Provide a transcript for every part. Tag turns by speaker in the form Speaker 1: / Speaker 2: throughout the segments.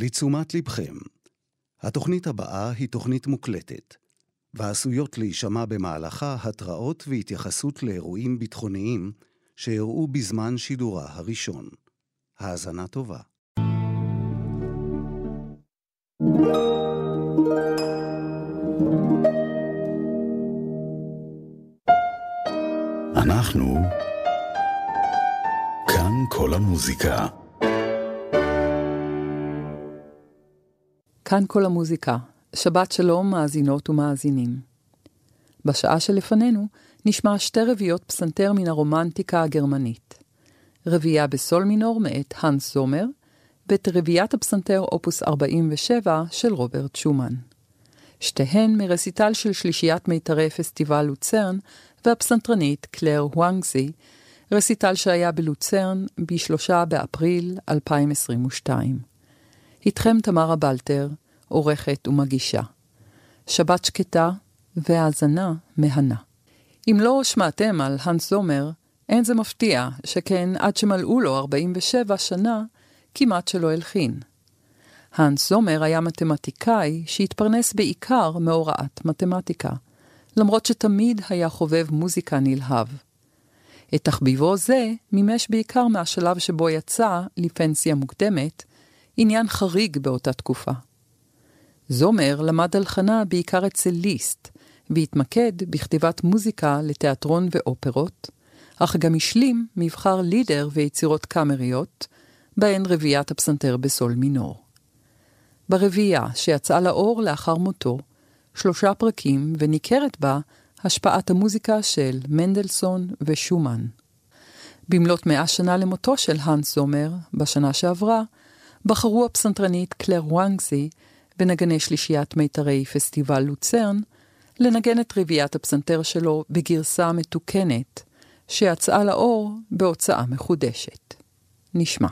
Speaker 1: לתשומת לבכם, התוכנית הבאה היא תוכנית מוקלטת, ועשויות להישמע במהלכה התראות והתייחסות לאירועים ביטחוניים שאירעו בזמן שידורה הראשון. האזנה טובה. אנחנו כאן כל המוזיקה.
Speaker 2: כאן כל המוזיקה. שבת שלום, מאזינות ומאזינים. בשעה שלפנינו נשמע שתי רביעיות פסנתר מן הרומנטיקה הגרמנית. רביעייה בסול מינור מאת האנס זומר, ואת רביעיית הפסנתר אופוס 47 של רוברט שומן. שתיהן מרסיטל של שלישיית מיתרי פסטיבל לוצרן והפסנתרנית קלר הואנגזי, רסיטל שהיה בלוצרן ב-3 באפריל 2022. איתכם תמרה בלטר, עורכת ומגישה. שבת שקטה והאזנה מהנה. אם לא שמעתם על האנס זומר, אין זה מפתיע, שכן עד שמלאו לו 47 שנה, כמעט שלא הלחין. האנס זומר היה מתמטיקאי שהתפרנס בעיקר מהוראת מתמטיקה, למרות שתמיד היה חובב מוזיקה נלהב. את תחביבו זה מימש בעיקר מהשלב שבו יצא, לפנסיה מוקדמת, עניין חריג באותה תקופה. זומר למד הלחנה בעיקר אצל ליסט, והתמקד בכתיבת מוזיקה לתיאטרון ואופרות, אך גם השלים מבחר לידר ויצירות קאמריות, בהן רביעיית הפסנתר בסול מינור. ברביעייה, שיצאה לאור לאחר מותו, שלושה פרקים, וניכרת בה השפעת המוזיקה של מנדלסון ושומן. במלאת מאה שנה למותו של האנס זומר, בשנה שעברה, בחרו הפסנתרנית קלר וואנגזי ונגני שלישיית מיתרי פסטיבל לוצרן, לנגן את רביעיית הפסנתר שלו בגרסה מתוקנת, שיצאה לאור בהוצאה מחודשת. נשמע.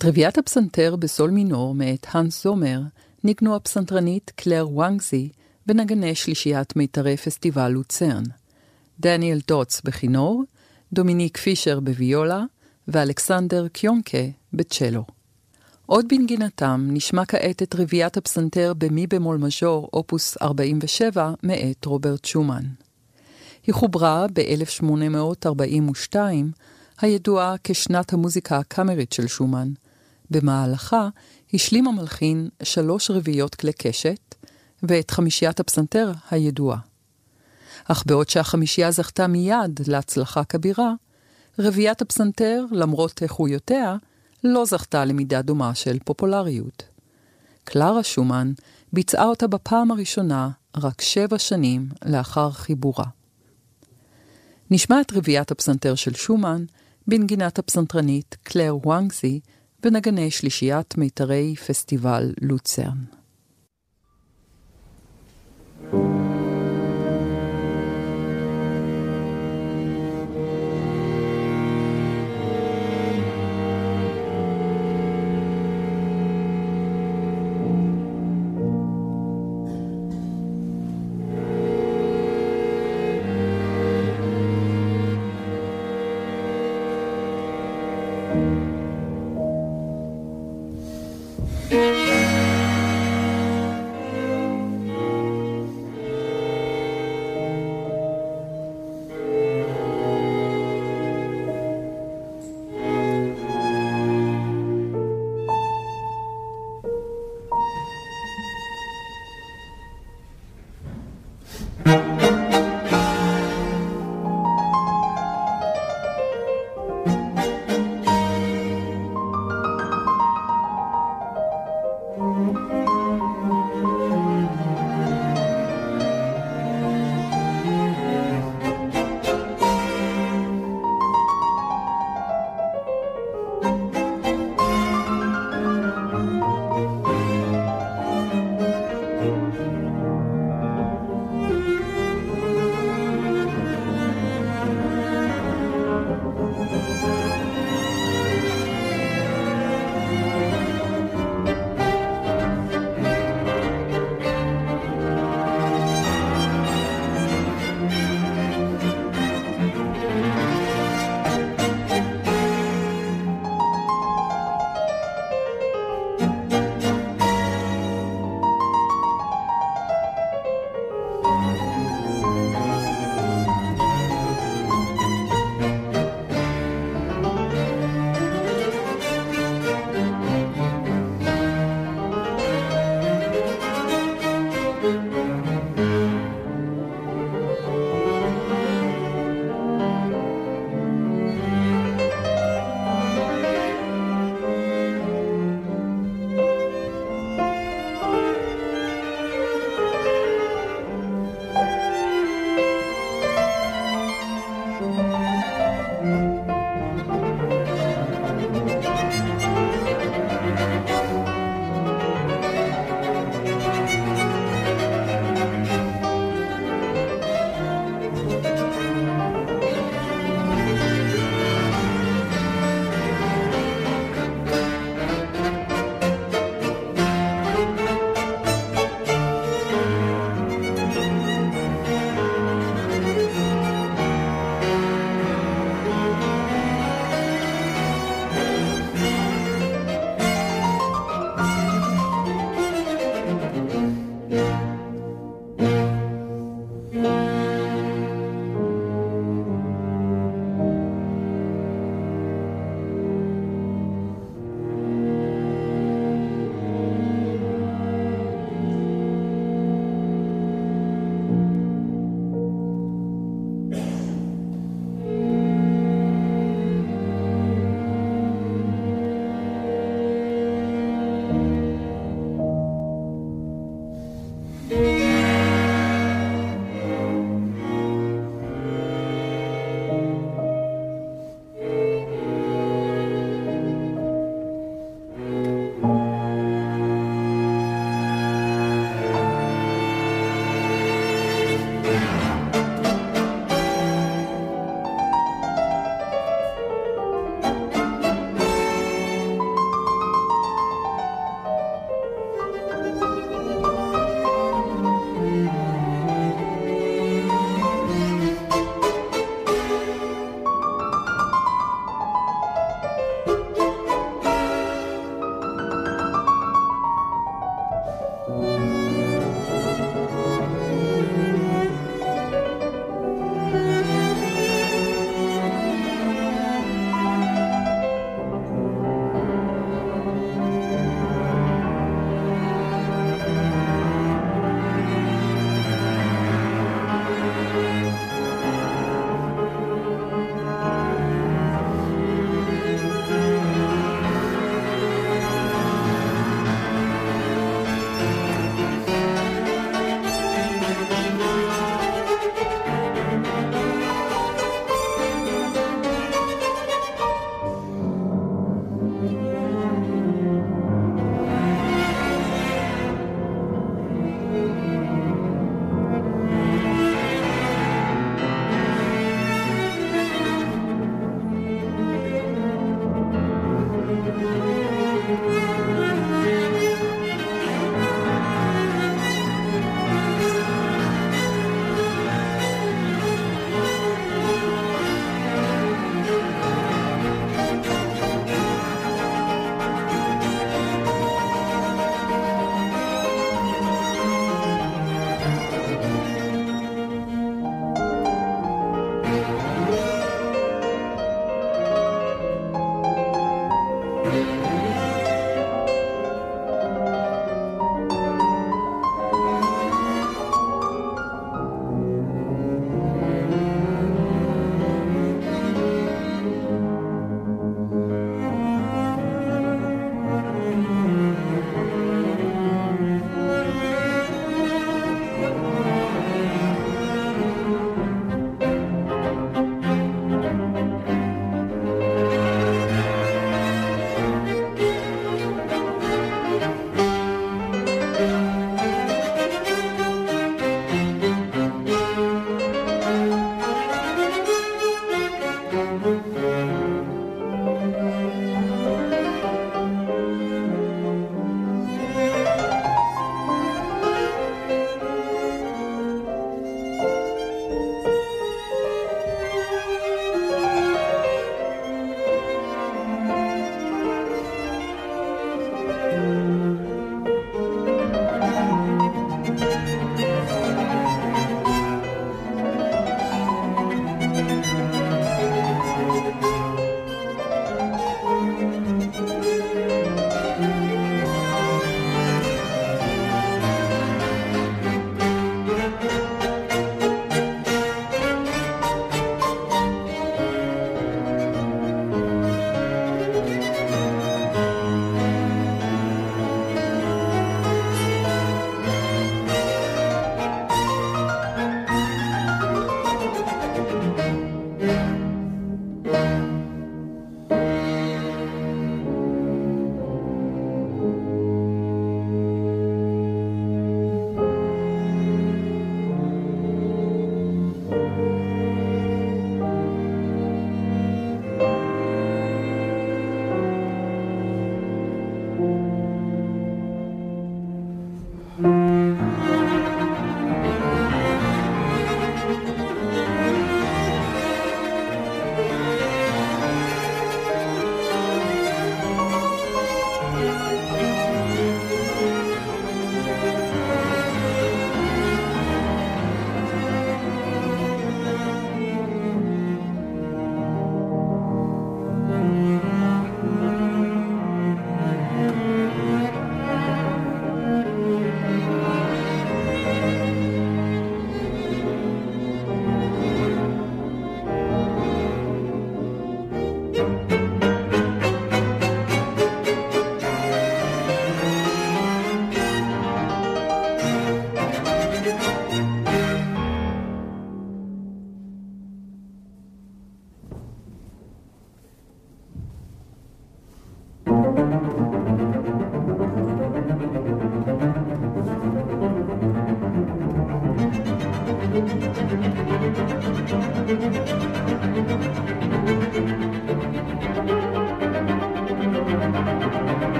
Speaker 2: את רביעיית הפסנתר בסול מינור מאת האנס זומר ניגנו הפסנתרנית קלר וואנגזי ונגני שלישיית מיתרי פסטיבל לוצרן. דניאל דוטס בכינור, דומיניק פישר בוויולה ואלכסנדר קיונקה בצ'לו. עוד בנגינתם נשמע כעת את רביעיית הפסנתר במי במול מז'ור, אופוס 47, מאת רוברט שומן. היא חוברה ב-1842 הידועה כשנת המוזיקה הקאמרית של שומן. במהלכה השלים המלחין שלוש רביעיות כלי קשת ואת חמישיית הפסנתר הידועה. אך בעוד שהחמישייה זכתה מיד להצלחה כבירה, רביעיית הפסנתר, למרות איכויותיה, לא זכתה למידה דומה של פופולריות. קלרה שומן ביצעה אותה בפעם הראשונה רק שבע שנים לאחר חיבורה. נשמע את רביעיית הפסנתר של שומן בנגינת הפסנתרנית קלר וואנגזי ונגני שלישיית מיתרי פסטיבל לוצרן.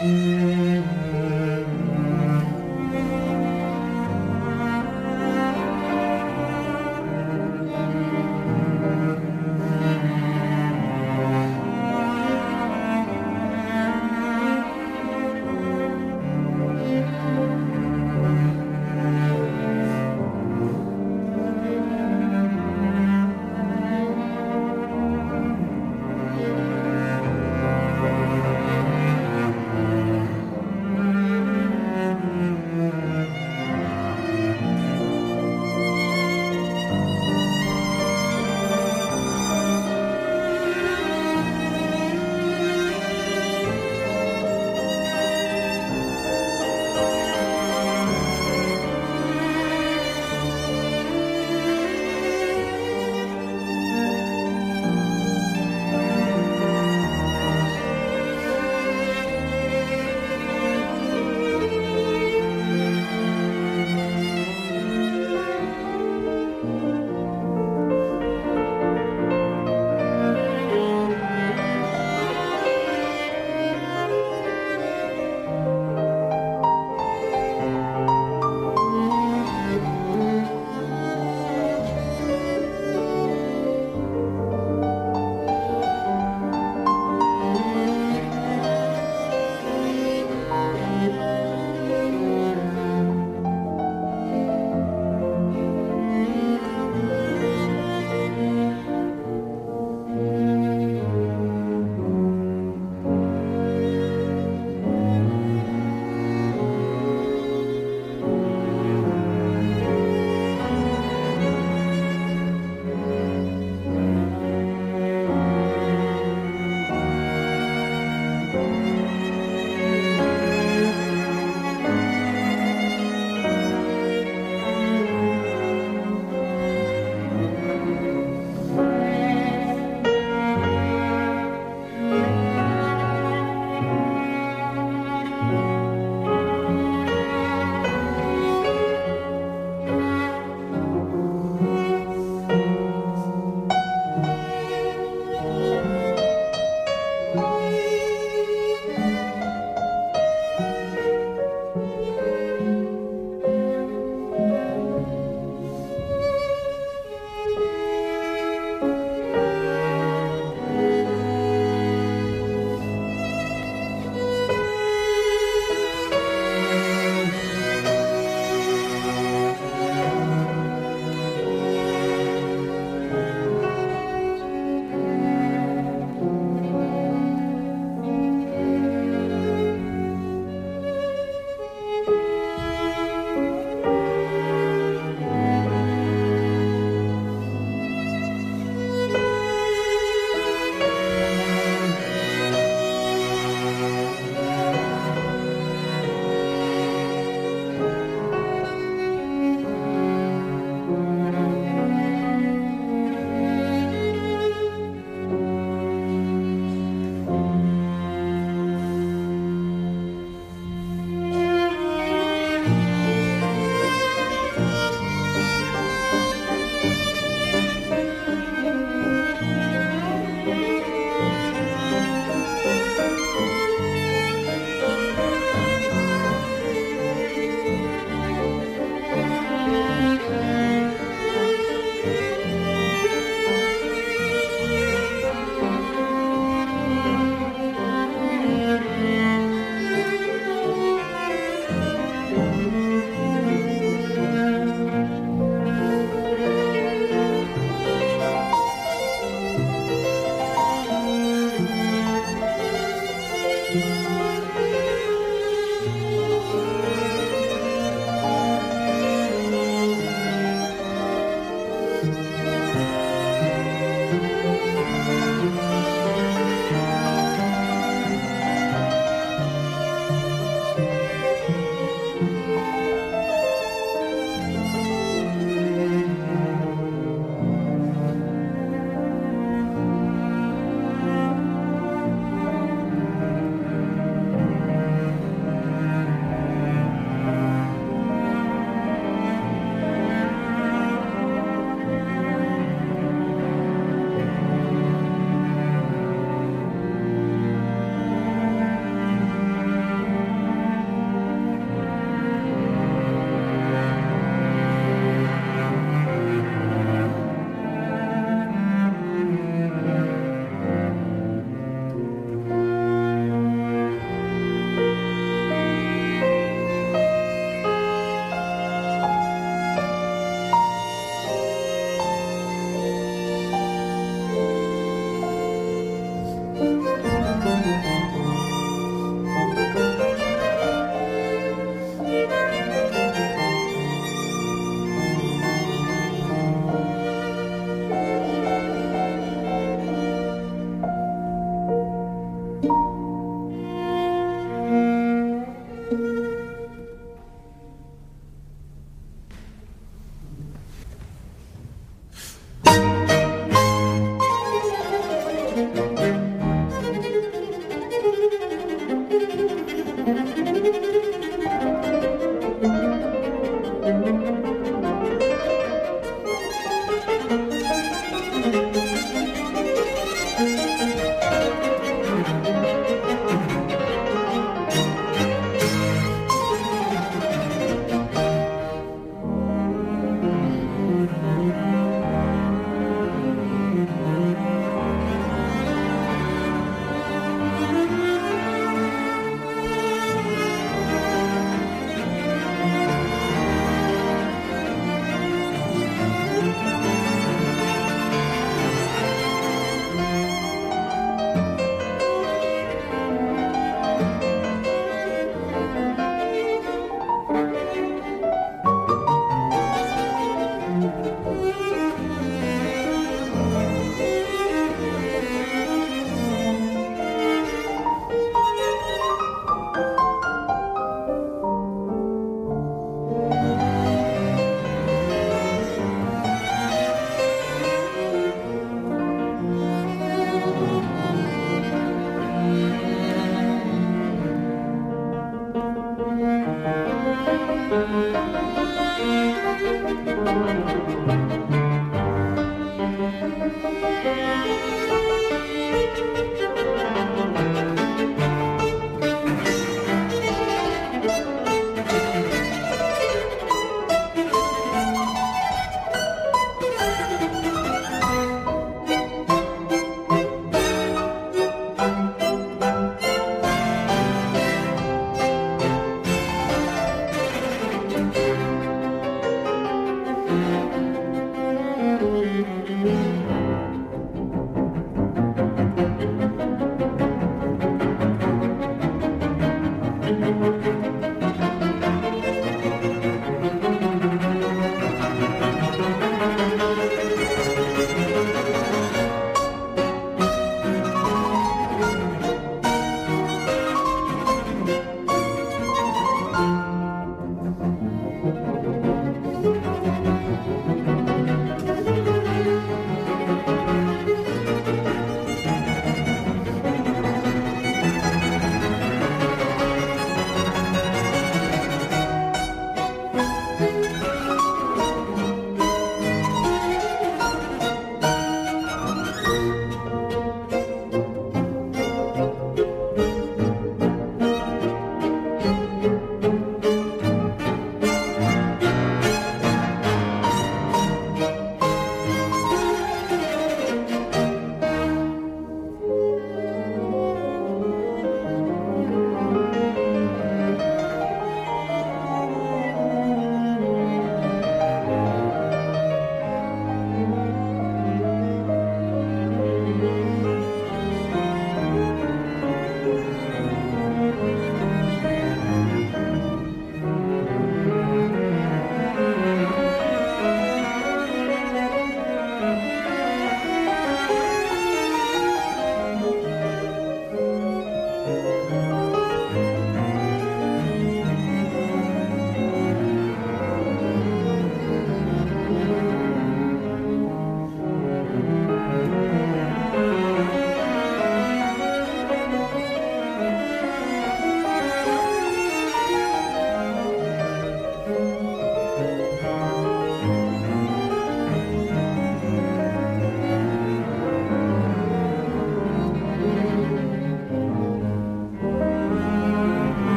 Speaker 2: Mm-hmm.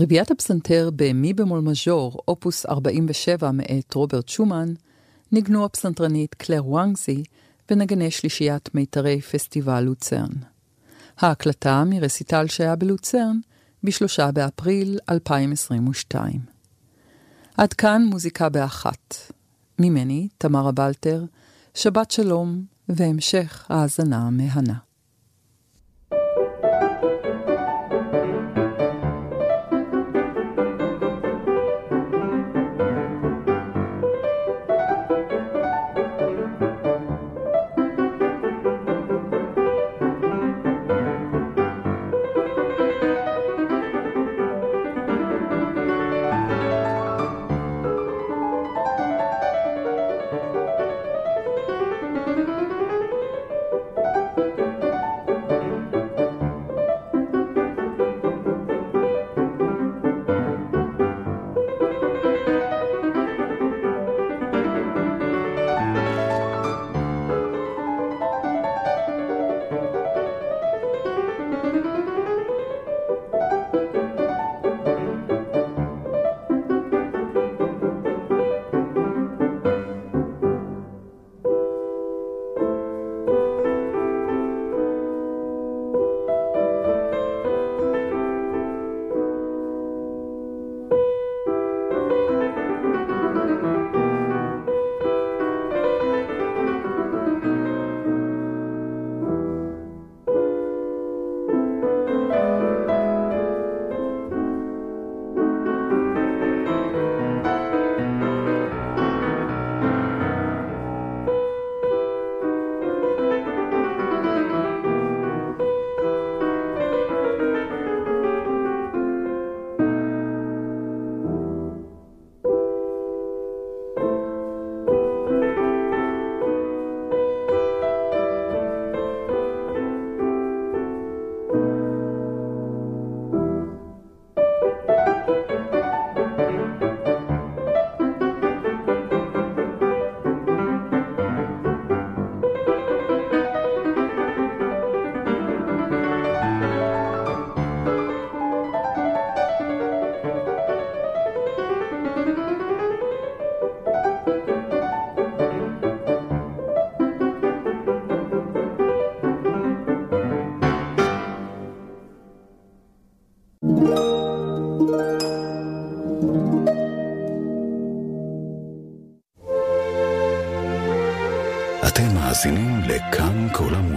Speaker 2: רביעיית הפסנתר במי במול מז'ור, אופוס 47 מאת רוברט שומן, ניגנו הפסנתרנית קלר וואנגזי ונגני שלישיית מיתרי פסטיבל לוצרן. ההקלטה מרסיטל שהיה בלוצרן ב-3 באפריל 2022. עד כאן מוזיקה באחת. ממני, תמרה בלטר, שבת שלום והמשך האזנה מהנה.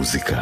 Speaker 3: מאזינים לכאן כל המוזיקה.